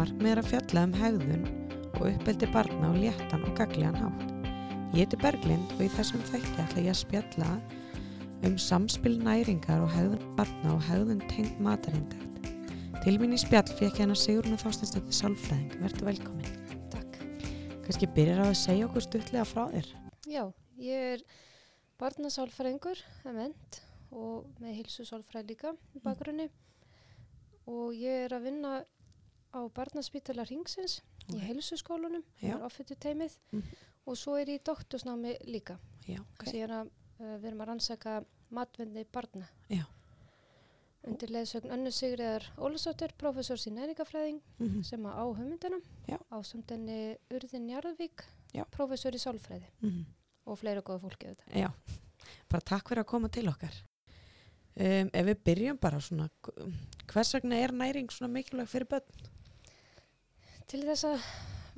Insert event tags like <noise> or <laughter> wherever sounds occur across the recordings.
Markmið er að fjalla um hegðun og uppeldi barna á léttan og gagliðan hátt. Ég heiti Berglind og í þessum þætti ætla ég að spjalla um samspil næringar og hegðun barna og hegðun tengt matarindægt. Til mín í spjall fekk hérna Sigrun og Þástinsdóttir Sálfræðing. Vertu velkomin. Takk. Kannski byrjar á að segja okkur stuttlega frá þér. Já, ég er barnasálfræðingur, ement og með hilsusálfræð líka í bakgrunni og ég er að vinna á barnaspítala Ringsins í Ok. hilsuskólanum, Já. það er offittu teimið Mhm. og svo er ég í doktorsnámi líka. Já, Okay. Ég er að, uh, við erum að rannsaka matvenni barna. Já. Undir leðsögn Önnu Sigriðar Ólasóttur, professors í næringafræðing Mhm. sem að á hugmyndina Já. á samtenni Urðin Jarðvík, Já. professor í sálfræði Mhm. og fleira góða fólki auðvitað. Já, bara takk fyrir að koma til okkar. Um, ef við byrjum bara svona, hvers vegna er næring svona mikilvæg fyrir börn? Til þess að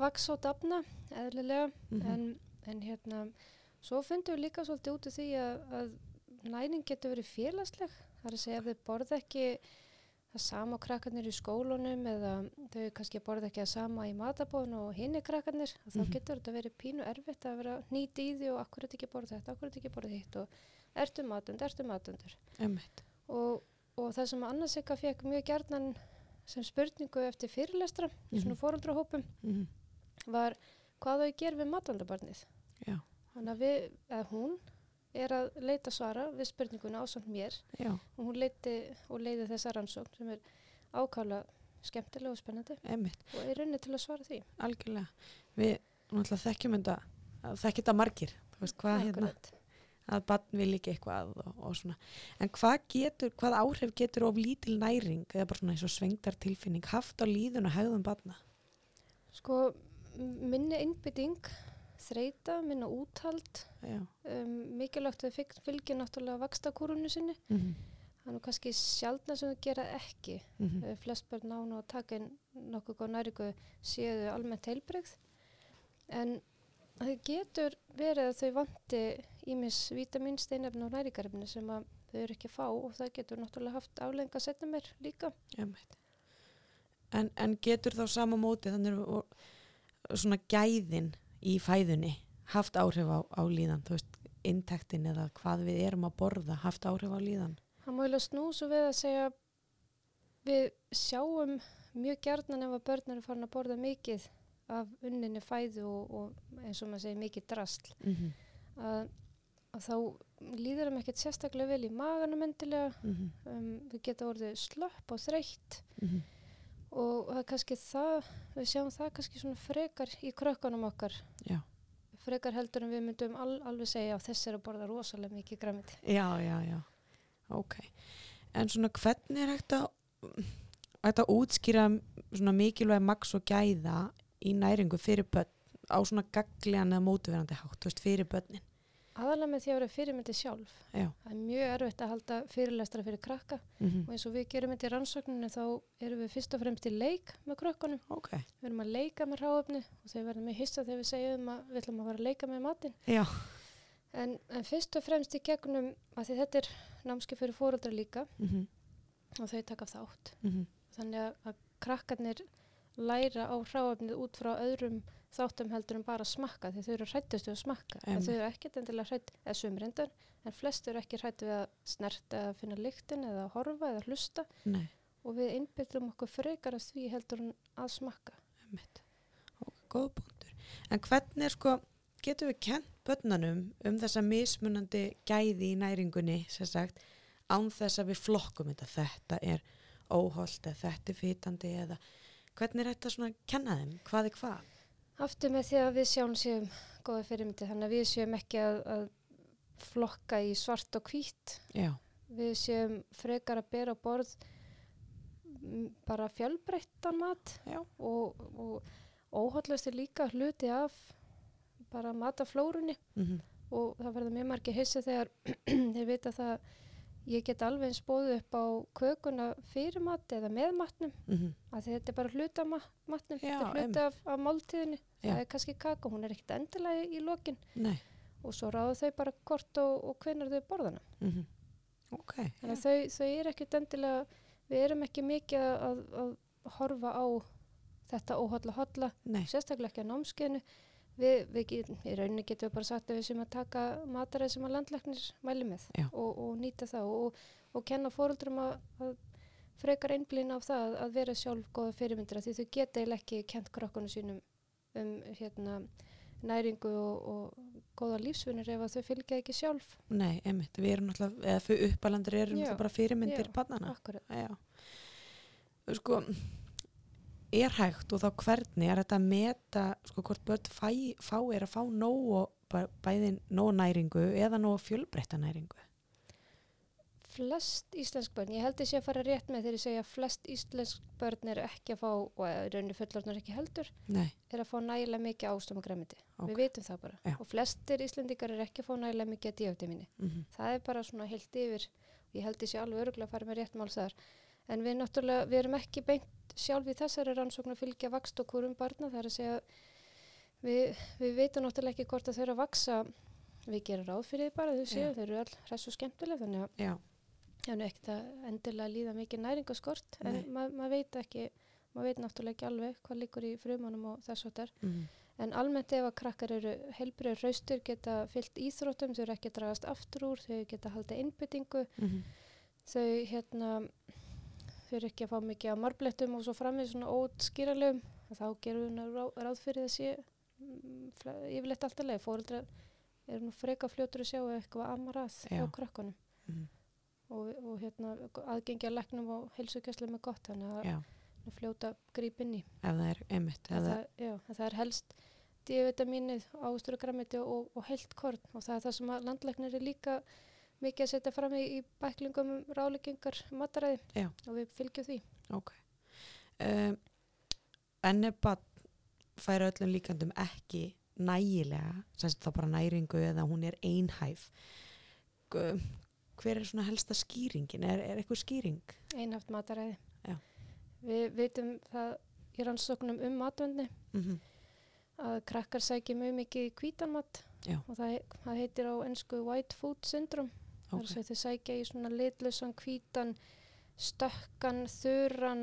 vaksa og dafna, eðlilega, Mhm. en, en hérna, svo fundum við líka svolítið út af því að, að næring getur verið félagsleg. Það er að segja ef þau borða ekki það sama krakkarnir í skólunum eða þau kannski borða ekki það sama í matabóðun og hinni krakkarnir, mm Mhm. þá getur þetta verið pínu erfitt að vera nýti í því og akkur þetta ekki borða þetta, akkur þetta ekki borða hitt og ertu matund, ertu matundur. Og, og það sem annars eitthvað fekk mjög gjarnan sem spurningu eftir fyrirlestra í svona Mhm. fóröldrahópum Mhm. var hvað þau gerir við matandabarnið. Já. Þannig að við, eða hún, er að leita svara við spurninguna ásand mér Já, og hún leiti og leiði þessa rannsókn sem er ákala skemmtilega og spennandi einmitt, og er raunin til að svara því. algjörlega. Við náttúrulega þekkjum þetta, þekkjum þetta margir, þú veist hvað hérna. Að barn vil ekki eitthvað og, og svona. En hvað getur, hvað áhrif getur of lítil næring eða bara svona eins og svengtar tilfinning haft á líðun og hegðum barna? Sko, minni innbytting, þreita, minna úthald, um, mikilvægt að fylgja náttúrulega vakstakúrunu sinni. Mhm. Það er nú kannski sjaldna sem þau gera ekki. Mhm. Eh, flest börn nánu að taka inn nokkuð góð næringu séu almennt heilbrigð en það getur verið að þau vanti ímis vítamin, steinefni og næringarefni sem að þau eru ekki að fá og það getur náttúrulega haft aflenga setna mér líka. En, en getur þá sama móti þannig og, svona gæðin í fæðunni haft áhrif á, á líðan, þú veist, intektin eða hvað við erum að borða haft áhrif á líðan? Það má eiginlega snús og við að segja við sjáum mjög gjarnan ef að börn eru farin að borða mikið af unninni fæðu og, og eins og maður segir mikið drasl. Mm -hmm. að, að þá líður þeim ekkert sérstaklega vel í maganum endilega Mm um, við geta orðið slöpp og þreytt -hmm. og það er kannski það við sjáum það kannski svona frekar í krökkunum okkar Já. frekar heldur en við myndum al, alveg segja að þessi er að borða rosalega mikið græmiti Já, já, já. Ok. En svona hvernig er hægt að, hægt að útskýra svona mikilvæg maks og gæða í næringu fyrir börn á svona gagliðan eða mótuverandi hátt, þú veist, fyrir börnin? Aðalega með því að vera fyrirmyndi sjálf Já. það er mjög erfitt að halda fyrirlestra fyrir krakka Mm og eins og við gerum þetta í rannsókninu þá erum við fyrst og fremst í leik með krökkunum Ok. við erum að leika með ráöfni og þau verðum með hissa þegar við segjum að við ætlum að fara að leika með matinn Já. En, en fyrst og fremst í gegnum að því þetta er námski fyrir fóreldra líka Mm og þau taka þátt. -hmm. Þannig að, krakkarnir læra á hráöfnið út frá öðrum þáttum heldur en bara að smakka því þau eru hrættustu að smakka. Einmitt. þau eru ekkert endilega hrætt, eða sumrindar, en flest eru ekki hrætt við að snerta eða finna lyktin eða horfa eða hlusta Nei. og við innbyttum okkur frekar að því heldur en að smakka. Einmitt. Og góð punktur. En hvernig er sko, getum við kent börnunum um þessa mismunandi gæði í næringunni, sem sagt, án þess að við flokkum þetta, þetta er óholt eða þetta er fýtandi eða hvernig er þetta svona að kenna þeim, hvað er hvað? Aftur með því að við sjáum séum góða fyrirmyndi, þannig að við séum ekki að, að flokka í svart og hvít Já, við séum frekar að bera borð bara fjölbreyttan mat já, og, og óhaldast er líka hluti af bara mataflórunni. Mm og það verður mjög margir hissi þegar <clears throat> þeir vita það ég get alveg eins bóðu upp á kökuna fyrir mat eða með matnum. Mhm, að þetta er bara hluti af ma matnum Já, þetta er hluti af, af máltíðinni. Já. það er kannski kaka, hún er ekkert endilega í, lokin. Nei, og svo ráða þau bara hvort og, og hvenar þau borðana mhm, ok, Þannig að þau, þau eru ekkert endilega, við erum ekki mikið að, að horfa á þetta óhalla nei, sérstaklega ekki á námskeiðinu. Við, við get, í rauninni getum við bara sagt að við sem að taka mataræð sem að landlæknir mæli með og, og nýta það og, og kenna fóruldrum að, að frekar einblýna á það að, vera sjálf góða fyrirmyndir af því þau geta eiginlega ekki kent krokkunum sínum um hérna, næringu og, og góða lífsvinnir ef að þau fylgja ekki sjálf. nei, einmitt. Við erum náttúrulega, eða uppalandur erum Já, bara fyrirmyndir já, barnana Akkurat. já. Sko er hægt og þá hvernig er þetta að meta sko hvort börn fæ, fá er að fá nóg og bæ- bæði nóg næringu eða nóg fjölbreytta næringu Flest íslensk börn, ég held ég sé að fara rétt með þegar ég segja að flest íslensk börn eru ekki að fá, og í rauninni fullorðnar ekki heldur, nei, er að fá nægilega mikið ástum og græmiti. Ok. Við vitum það bara. Já. Og flestir íslendingar eru ekki að fá nægilega mikið að díafdimini. mm Það er bara svona heilt yfir, ég held ég sé alveg öruglega að fara með rétt mál þar. En við náttúrulega, við erum ekki beint sjálf í þessari rannsókn að fylgja vakst og kúrum barna, það er að segja, við, við veitum náttúrulega ekki hvort að þau eru að vaksa, við gerum ráð fyrir því bara, þau séu, þau eru all hress og skemmtileg, þannig að já, Já, nú ekkert að endilega líða mikið næringaskort en Nei. ma maður veit ekki, maður veit náttúrulega ekki alveg hvað líkur í frumunum og þess og þar. mm En almennt ef að krakkar eru helbriður hraustur geta fyllt íþróttum, þau eru ekki dragast aftur úr, þau geta haldið innbyttingu, þau hérna, eru ekki að fá mikið á marblettum og svo framvið svona ótskýralegum, þá gerum við nú rá- ráð fyrir þessi yfirleitt alltaf leið, fóreldrar eru nú freka fljótur að sjá eitthvað amar að Já. hjá krakkanum mm og, og hérna, aðgengi að leknum og heilsugjastlega með gott þannig að það er fljóta gríp inn í. Ef það er eða, það, já, það er helst D-vitamínið, ástur og og, og heilt korn. Og það er það sem að landlæknir er líka mikið að setja fram í, í bæklingum um ráleggingar mataræði Já. og við fylgjum því ok um, en ef barn fær öllum líkandum ekki nægilega, sagt þá bara næringu eða hún er einhæf hver er svona helsta skýringin er, er eitthvað skýring einhaft mataræði. Já. Við vitum það í rannsóknum um matvendni mm að krakkar sækja mjög mikið Já. og það, það heitir á ennsku white food syndrome. Það er ok, að þau sækja í svona litlausan, hvítan, stökkan, þurran,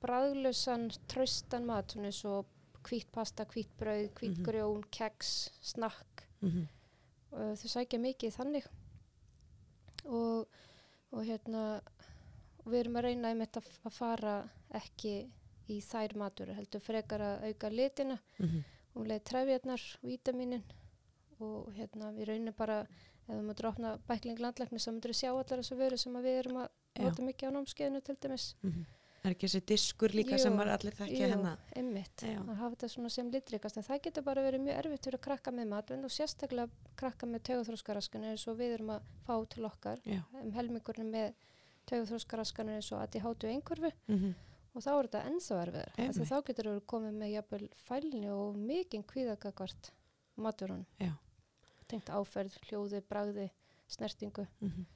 bræðlausan, traustan mat, svona eins og hvít pasta, hvít brauð, hvít Mhm. grjón, keks, snakk. mm Og þau sækja mikið þannig og, og hérna, og við erum að reyna einmitt að, að fara ekki í þær matur, heldur frekar að auka litina -hmm. og leið trefjarnar, vítaminin og hérna við raunum bara ef þú mútur opna bækling landlækni þá mútur sjá allar þessu vöru sem að við erum að nota mikið á námskeiðinu til dæmis. Er ekki þessi diskur líka Jú, sem maður allir þekkja Jú, hérna. einmitt, að hafa þetta svona sem litrikast en það getur bara verið mjög erfitt fyrir að krakka með matvend og sérstaklega krakka með taugaþróskaraskanir eins og við erum að fá til okkar. Um helmingurinn með taugaþróskaraskanir eins og ADHD og einhverfu. Mm og þá er þetta ennþá erfiðar þá getur þú komið með jafnvel fælni og mikinn kvíðagagvart maturunum já tengt áferð, hljóði, bragði, snertingu. Mhm.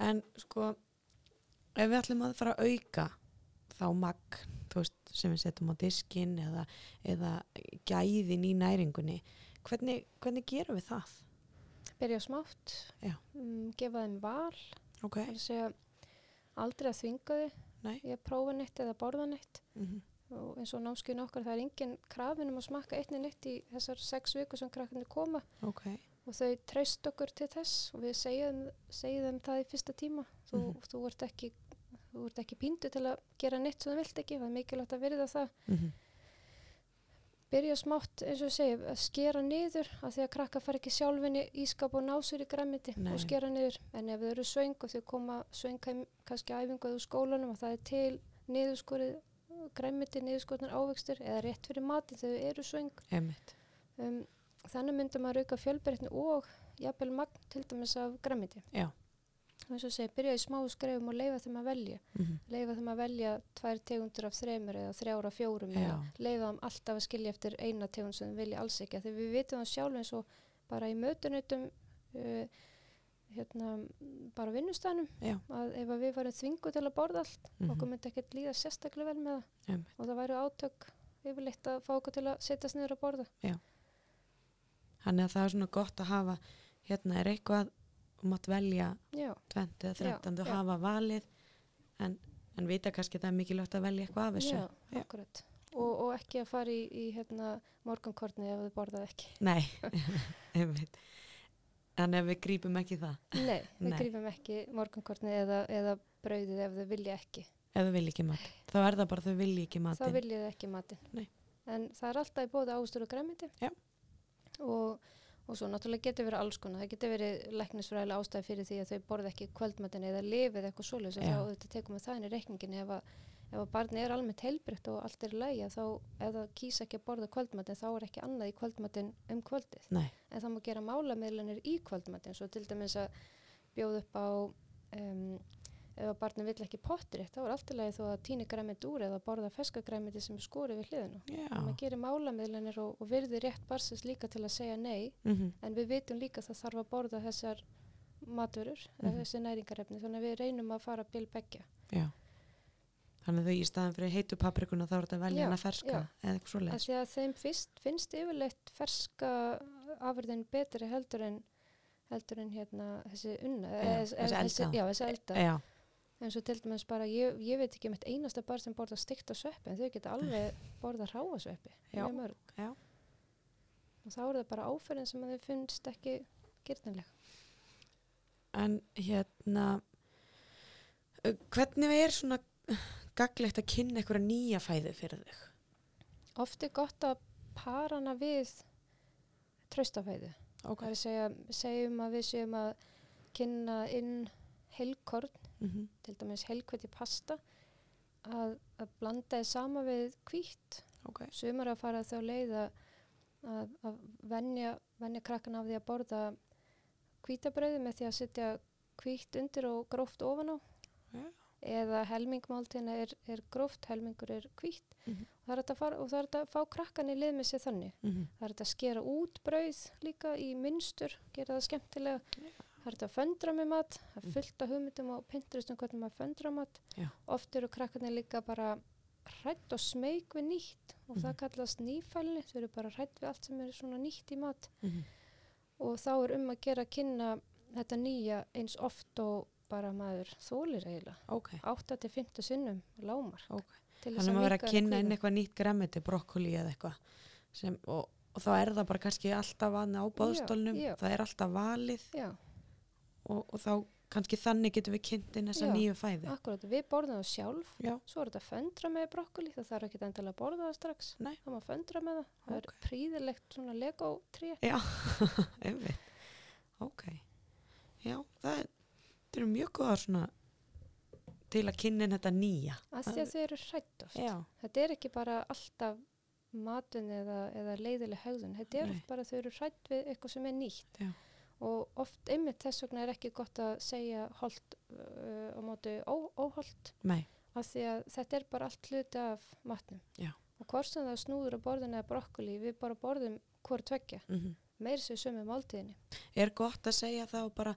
En sko, ef við ætlum að fara að auka þá magn, þú veist, sem við setjum á diskin eða, eða gæðin í næringunni, hvernig, hvernig gerum við það? Byrja smátt, um, gefa þeim val, Ok, það að segja aldrei að þvinga í að prófa neitt eða borða neitt. Mm og eins og námskeiðin okkar það er engin krafin um að smakka einni neitt í þessar sex viku sem krakkarnir koma. Ok, og þau treyst okkur til þess og við segjum, segjum það í fyrsta tíma. Þú, Mhm. þú, ert ekki, ekki píndu til að gera neitt sem þú vilt ekki, það er mikilvægt að verða það. Mm byrja smátt eins og segi að skera niður af því að krakka fara ekki sjálfinni ískap og násur í græmiti og skera niður. En ef þau eru svöng og þau koma heim kannski æfingu úr skólanum og það er til niðurskorið græmiti, niðurskorðnar ávegstur eða rétt fyrir mati þegar þau eru svöng. Um, þannig myndum maður auka fjölbreytni og jafnvel magn til dæmis af græmiti og eins og segi, byrja í smá skrefum og leifa þeim að velja. Mm leifa þeim að velja tvær tegundur af þremur eða þrjára af fjórum eða leifa þeim alltaf að skilja eftir eina tegund sem þeim vilja alls ekki. Því við vitum það sjálf eins og bara í mötunutum uh, hérna bara Já. að ef að við varum þvingu til að borða allt Mhm. okkur myndi ekkert líða sérstaklega vel með það Einmitt. og það væri átök yfirleitt að fá okkur til að setjast niður að borða Þannig að það er svona gott að hafa, hérna er eitthvað, þú mátt velja já, tvent eða þrettandi og já. hafa valið, en, en vita kannski að það er mikilvægt að velja eitthvað af þessu Já, Já. akkurat. Og, og ekki að fara í, í hérna, morgunkorni ef þau borðað ekki. Nei, <laughs> einmitt. En ef við grípum ekki það, Nei, <laughs> við grífum ekki morgunkorni eða, eða brauðið ef þau vilja ekki. ef þau vilja ekki mat, þá er það bara þau vilja ekki Þá matinn. viljið þau ekki matinn. Nei. En það er alltaf í bóða ástur og græmiti. Já. Og, og svo náttúrulega getur verið alls konar. Það getur verið læknisfræðilega ástæði fyrir því að þau borða ekki kvöldmatinn eða lifið eitthvað Já. Þá tekum við það inn í reikningin ef að ef að barni er almennt heilbrygt og allt er lægi þá ef það kýsa ekki að borða kvöldmatinn þá er ekki annað í kvöldmatinn um kvöldið Nei, en það má gera málamiðlanir í kvöldmatinn svo til dæmis að bjóða upp á um, ef að barni vill ekki potri þá er allt í lagi þó að tíni græmið úr eða borða feskagræmiti sem er skorið við hliðina já. maður gerir málamiðlanir og, og virði rétt barsins líka til að segja nei Mm en við vitum líka að það þarf að borða þessar maturur, mm Mhm. þessi næringarefni þannig að við reynum að fara bil begja já. Þannig að þau í staðan fyrir heitu paprikuna þá er þetta velja hana ferska já. eða eitthvað að svoleiðis. því að þeim fyrst, finnst yfirleitt ferska afurðin betri heldur en heldur en hérna þessi unna Já, eða- þessi elda. já, þessi elda Já, eins og til dæmis bara, ég, ég veit ekki um eitt einasta bar sem borða stygt á sveppi en þau geta alveg borða ráa sveppi mjög mörg já. og þá er það bara áferðin sem þau finnst ekki gyrnileg en hérna, hvernig er svona gaglegt að kynna eitthvað nýja fæðu fyrir þig? oft er gott að para hana við traustafæðu Ok. það er að segja, segjum að við séum að kynna inn heilkorn Mm til dæmis heilkvæti pasta að, að blanda þið sama við hvítt Ok. sumar að fara þá leið að, að, venja, venja krakkan af því að borða hvítabrauði með því að setja hvítt undir og gróft ofan á Já. Eða helmingmáltina er, er gróft, helmingur er hvítt. Mhm. og það er hægt að er hægt að fá krakkan í lið með sér þannig. Mm það er hægt að skera út brauð líka í mynstur, gera það skemmtilega. Það er hægt að föndra með mat það er fullt af hugmyndum og Pinterest um hvernig maður föndra mat. Já. oft eru krakkarnir líka bara hrætt og smeyk við nýtt og það Mhm. kallast nýfælni. Þau eru bara hrætt við allt sem er svona nýtt í mat. -hmm. og þá er um að gera að kynna þetta nýja eins oft og bara maður þólir eiginlega Ok. 8-15 sinnum lámar Ok. til Þannig að maður verður að kynna inn eitthvað nýtt gremmiti, brokkoli eða eitthvað sem, og, og þá er það bara kannski alltaf aðna á bóðstólnum, já. það er alltaf valið og, og þá kannski þannig getum við kynnt inn þessa nýju fæðu. akkurat, við borðum það sjálf Já, Svo er þetta föndra með brokkoli, það þarf ekki endilega að borða það strax. Nei. Það má föndra með það. Það Ok. er príðilegt svona Lego trí. já, <laughs> einmitt. Ok, já, það er, það eru mjög góða svona til að kynna þetta nýja. Af því að þau eru hrætt oft. Já, Þetta er ekki bara alltaf matun eða, eða leiðileg hegðun. Þetta er bara að þau eru hrætt við eitthvað sem er nýtt. Já. Og oft einmitt þess vegna er ekki gott að segja holt uh, á móti ó, óholt. nei, Af því að þetta er bara allt hluti af matnum. Já. Og hvort sem það snúður á borðinu eða brokkoli, við bara borðum hvort tveggja. mm Meiri sér sömu máltíðinni. er gott að segja þá bara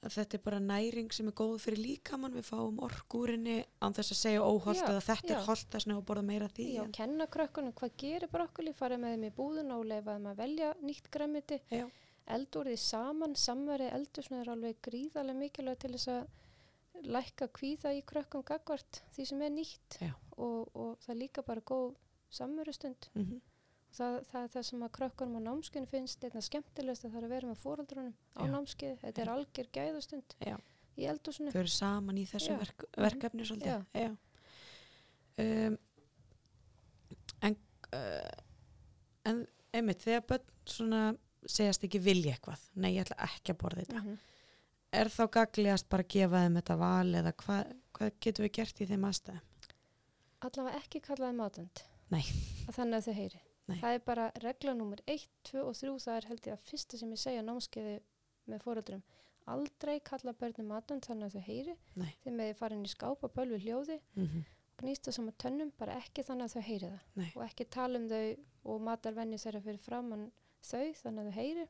að þetta er bara næring sem er góð fyrir líkamann, við fáum orkúrinni án þess að segja óholt eða þetta já. er holt þess að borða meira því. Já, en- kenna krökkunum hvað gerir brokkoli, fara með þeim í búðun og leifa þeim að velja nýtt græmiti, Já. eldur því saman, samverið eldur svona er alveg gríðarlega mikilvæg til þess að lækka kvíða í krökkum gagvart því sem er nýtt og, og það er líka bara góð samverustund. Mhm. Það, það er það sem að krökkunum á námskeiðinu finnst einna skemmtilegast að það er að vera með fóreldrunum á Já. námskeið. Þetta er algjör gæðustund Já. í eldúsinu. Þau eru saman í þessu verk, verkefni svolítið. Já. Já. Um, en, uh, en einmitt, þegar börn svona segjast ekki vilja eitthvað, nei ég ætla ekki að borða þetta. Mhm. Er þá gaglegast bara að gefa þeim þetta val eða hvað, hvað getum við gert í þeim aðstæðum? allavega ekki kallaði matund Nei. þannig að þau heyri Nei. það er bara regla nummer 1, 2 og 3 það er held ég að fyrsta sem ég segja námskeiði með fóreldrum aldrei kalla börnum matund þannig að þau heyri Nei. þeim með fara inn í skáp og bölvi hljóði Mm gnýsta saman tönnum, bara ekki þannig að þau heyri það Nei. og ekki tala um þau og matarvenju þeirra fyrir framann þau þannig að þau heyri.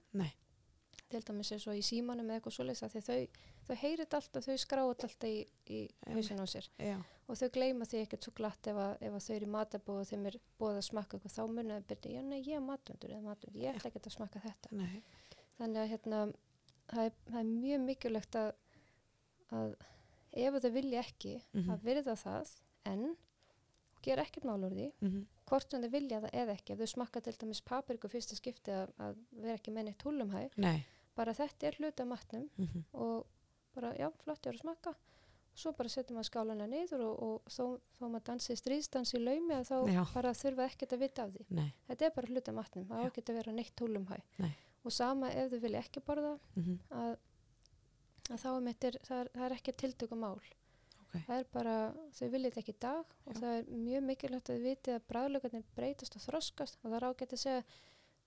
Til dæmis eins og í símanum eða eitthvað svoleiðis að þau, þau heyri þetta alltaf, þau skráu þetta alltaf í, í hausin á sér Já. og þau gleyma því ekkert svo glatt ef, að, ef að þau eru í matabóð og þeim er búið að smakka eitthvað þá þau byrja, já nei ég er matundur eða matundur, ég ætla ekki að smakka þetta Nei. þannig að hérna það er, það er mjög mikilvægt að, að ef þau vilja ekki Mhm. að virða það en gera ekkert mál úr því Mhm. hvort sem þau vilja það eða ekki ef þau smakka til dæmis papriku fyrsta skipti að, að vera ekki húlumhæ Nei. Bara þetta er hluta matnum Mhm. og bara já, flott ég er að smakka svo bara setjum maður skálana niður og, og þó, þó maður dansi stríðsdans í laumi að þá Já. bara þurfa ekkert að vita af því Nei. þetta er bara hluta matnum, það á ekki að vera neitt húlumhæ Nei. og sama ef þau vilja ekki borða Mhm. að, að þá er, mittir, það, er, það er ekki tiltökum mál Ok. það er bara, þau vilja þetta ekki í dag og Já. það er mjög mikilvægt að þið vitið að bræðlögarnir breytast og þroskast og það er ágætt að segja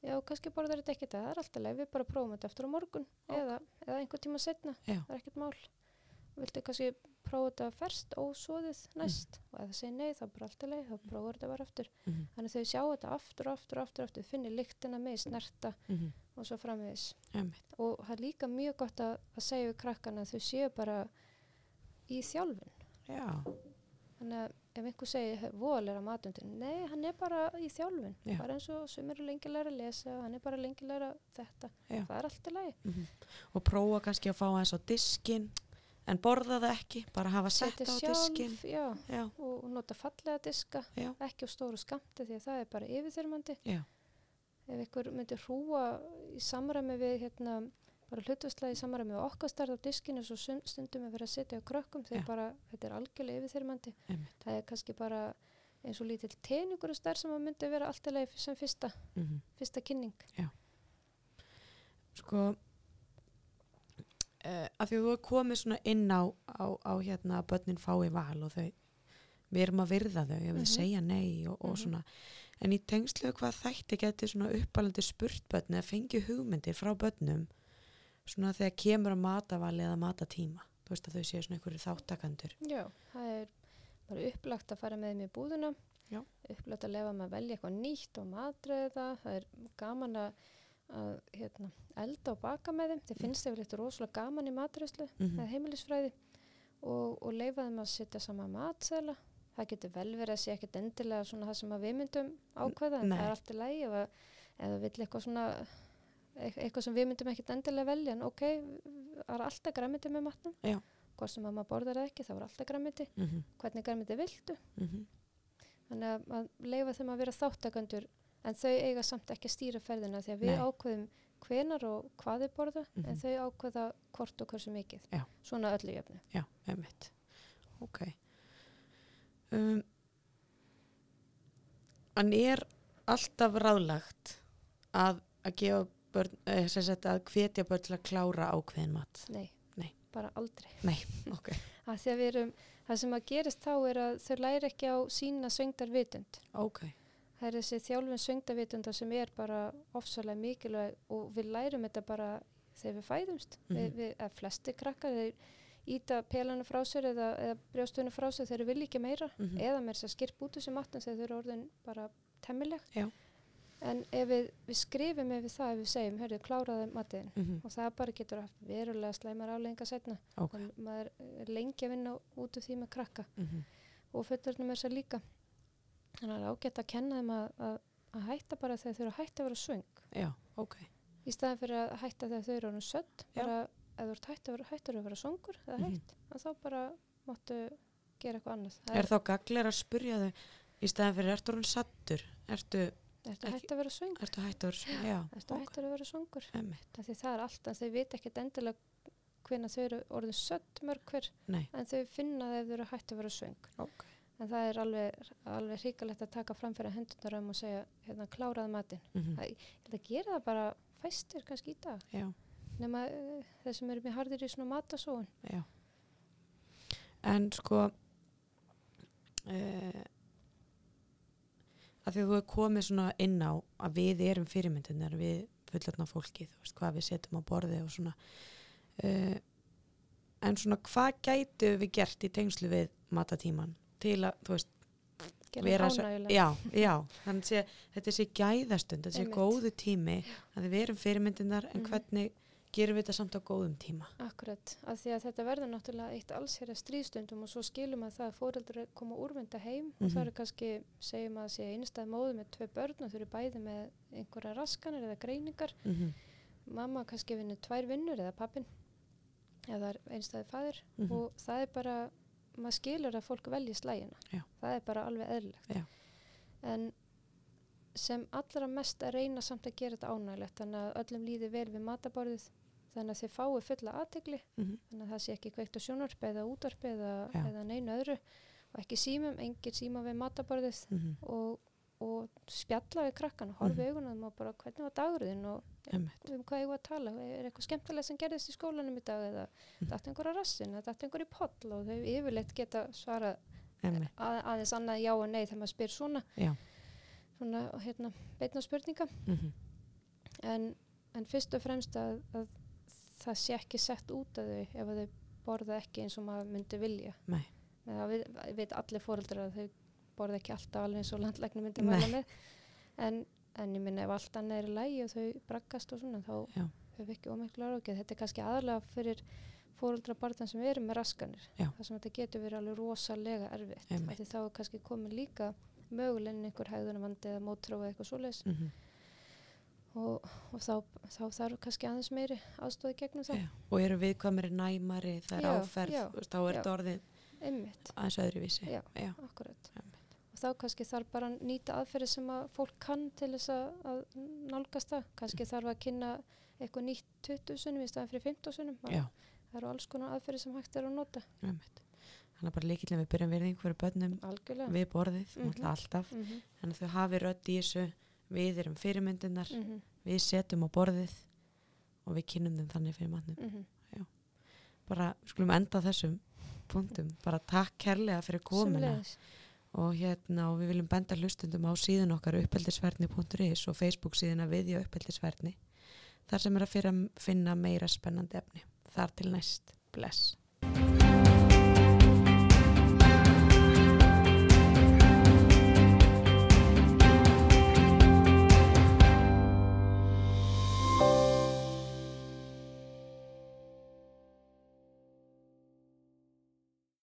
já, kannski borðar þetta dag, það er alltaf leið við bara prófum þetta eftir á morgun Ok. eða, eða einhver tíma setna, Já. það er ekkert mál viltu kannski prófa þetta ferst ósóðið næst og ef það segir nei þá bara alltaf leið, þá prófur þetta bara aftur Mhm. þannig þau sjá þetta aftur og aftur og aftur, aftur finnir lyktina með snerta Mhm. og svo framvegis og það er líka mjög gott að, að segja við krakkana að þau séu bara í þjálfun Já. Þannig að ef einhver segir voðalega matundin, nei hann er bara í þjálfun Já. bara eins og sem eru lengi læra að lesa hann er bara lengi læra þetta Já. það er allt í lagi, Mhm. Og prófa kannski að fá aðeins á diskin en borða það ekki, bara hafa sett á diskin. já, Já. og, og nota fallega diska Já. ekki á stóru skamti því að það er bara yfirþyrmandi ef einhver myndir hrúa í samræmi við hérna, bara hlutværslega í samræmi við okkar starf á diskinu svo stundum er verið að setja á krökkum þegar Já. bara, þetta er algjörlega yfirþyrmandi það er kannski bara eins og lítill teningur og starf sem að myndi vera alltaf sem fyrsta, Mhm. fyrsta kynning Sko, uh, að því að þú er komið svona inn á, á, á hérna að börnin fái val og þau, við erum að virða þau, ef Mhm. þau segja nei og, og Mhm. svona, en í tengslu við hvað þætti geti svona uppalandi spurt börn eða fengi hugmyndir frá börnum svona þegar kemur að matavali eða matatíma, þú veist að þau séu svona einhverju þáttakandur. Já, það er bara upplagt að fara með þeim í búðuna Já. upplagt að lefa með að velja eitthvað nýtt og matræða það, það er gaman að, að hérna, elda og baka með þeim þeir finnst þeir eitthvað rosalega gaman í matræðslu Mhm. eða heimilisfræði og, og leifa þeim að setja sama matsæla það getur vel verið að sé ekkert endilega svona það sem við myndum ákveða en Nei. það er allt í lægi það vill eitthvað svona eitthvað sem við myndum ekkert endilega velja en ok, það er alltaf græmiti með matnum Já. hvort sem að maður borðar ekki, það var alltaf græmiti Mm -hmm. hvernig græmiti viltu Mm þannig að, að leifa þeim að vera þáttakandur en þau eiga samt ekki að stýra ferðina því að við Nei. ákveðum hvenar og hvað þau borða en Mhm. þau ákveða hvort og hversu mikið Já. svona öllu jöfnu Já, einmitt. Ok. Um, en er alltaf ráðlagt að, að gefa börn, eh, sem sagt að hvetja börn til að klára ákveðin mat? nei, Nei. bara aldrei <laughs> Ok. að að við erum, það sem að gerist þá er að þau læri ekki á sína söngdarvitund Ok. það er þessi þjálfun söngdarvitunda sem er bara ofsalega mikilvæg og við lærum þetta bara þegar við fæðumst Mhm. við, við, að flesti krakkar þeir íta pelanu frá sér eða, eða brjóstunni frá sér þeir vilja ekki meira Mhm. eða með þess að skirp út þessi matn þegar þau eru orðin bara temmileg Já. En ef við, við skrifum ef við það ef við segjum, hörru, kláraði matinn. Mm og það bara getur haft verulega slæmar aflenga setna Ok. og maður er lengi að vinna út úr því með krakka. Mm og fullorðnum er það líka. Þannig að það er ágætt að kenna þeim að, að, að hætta bara þegar þau eru að hætta að vera svöng. Já, ok. í staðan fyrir að hætta þegar þau eru orðin sött Já. bara ef þú ert hætt að vera, hættur að vera svöngur eða Mhm. hætt, að þá bara máttu gera eitthvað annað. Það Er þá gaglir að spurja þau í staðan fyrir, ertu Ertu, ertu ekki- hætt að vera svöng ertu hættur? Já, ertu hættur að vera svöngur það er alltaf, þau veit ekkert endilega hvenna þau eru orðin sött mörg hver Nei, en þau finna ef þau eru hætt að vera svöng ok. en það er alveg, alveg hrikalegt að taka fram fyrir hendunar um og segja hérna kláraði matinn. Mm Það- þetta gera það bara fæstir kannski í dag. Já, nema uh, þeir sem eru mjög hardir í svona matasóun. Já. En sko, uh, að því að þú er komið svona inn á að við erum fyrirmyndunar við fullotna fólki, þú veist hvað við setjum á borði og svona. Uh, en svona hvað gætu við gert í tengslu við matatíman til að, þú veist, vera já, já, þannig að þetta sé gæðastund, þetta sé góðu tími að við erum fyrirmyndunar en Mhm. hvernig gerum við þetta samt á góðum tíma Akkurat, af því að þetta verður náttúrulega eitt alls hér að stríðstundum og svo skilum að það að fóreldrar koma úrvinda heim og Mhm. það eru kannski, segjum að sé einstæð móðu með tvö börn og þau eru bæði með einhverja raskanir eða greiningar mm -hmm. mamma kannski vinnur tvær vinnur eða pappin eða einstæði fæður Mhm. og það er bara, maður skilur að fólk velji slægina. Já. Það er bara alveg eðlilegt. Já. En sem allra mest að reyna samt að gera þetta ánægilegt þannig að öllum líði vel við mataborðið þannig að þið fái fulla aðtegli Mhm. þannig að það sé ekki kveikt á sjónvarpi eða útvarpi eða, eða neinu öðru og ekki símum, engin síma við mataborðið Mhm. og, og spjalla við krakkan, horfi Mhm. mm augunum og bara hvernig var dagurðin og um hvað ég var að tala, er eitthvað skemmtilegt sem gerðist í skólanum í dag eða Mhm. dætt einhver á rassin eða dætt einhver í poll og þau yfirleitt geta svara að, aðeins annað já og nei þegar maður spyr svona, Já. svona hérna, beitna spurninga Mhm. en, en fyrst og fremst að, að það sé ekki sett út af þau ef þau borða ekki eins og maður myndi vilja. Nei. Það við, veit allir fóreldrar að þau borða ekki alltaf alveg eins og landlæknum myndi mæla með. En, en ég minna ef allt annað er í lægi og þau braggast og svona þá höfum við ekki ómiklu áraugið þetta er kannski aðalega fyrir fóreldra barðan sem eru með raskanir. Þar sem þetta getur verið alveg rosalega erfitt. Þá er kannski komin líka mögulegn einhver hægðunarvandi eða mótrófa eitthvað svoleiðis. Mhm. Og, og þá, þá þarf kannski aðeins meiri aðstóði gegnum það Já. Og eru viðkvæmari næmari, það er Já, áferð, já, þá er þetta orðið aðeins öðruvísi. Já. Akkurat Einmitt. og þá kannski þarf bara að nýta aðferði sem að fólk kann til þess að, að nálgast það kannski þarf að kynna eitthvað nýtt 20 sunnum í staðan fyrir 15 sunnum Já. það eru alls konar aðferði sem hægt er að nota Einmitt. Þannig að bara líkillin við byrjum virðing fyrir börnum algjörlega við borðið, mm alltaf. mm -hmm. Þannig að þau hafi rödd í þessu, við erum fyrirmyndunar, Mm við setjum á borðið og við kynum þeim þannig fyrir mannum. -hmm. Bara skulum enda þessum punktum. Bara takk kærlega fyrir komuna. og hérna og við viljum benda hlustundum á síðun okkar uppeldisverðni.is og Facebook síðuna viðja uppeldisverðni þar sem er að að finna meira spennandi efni. Þar til næst. Bless.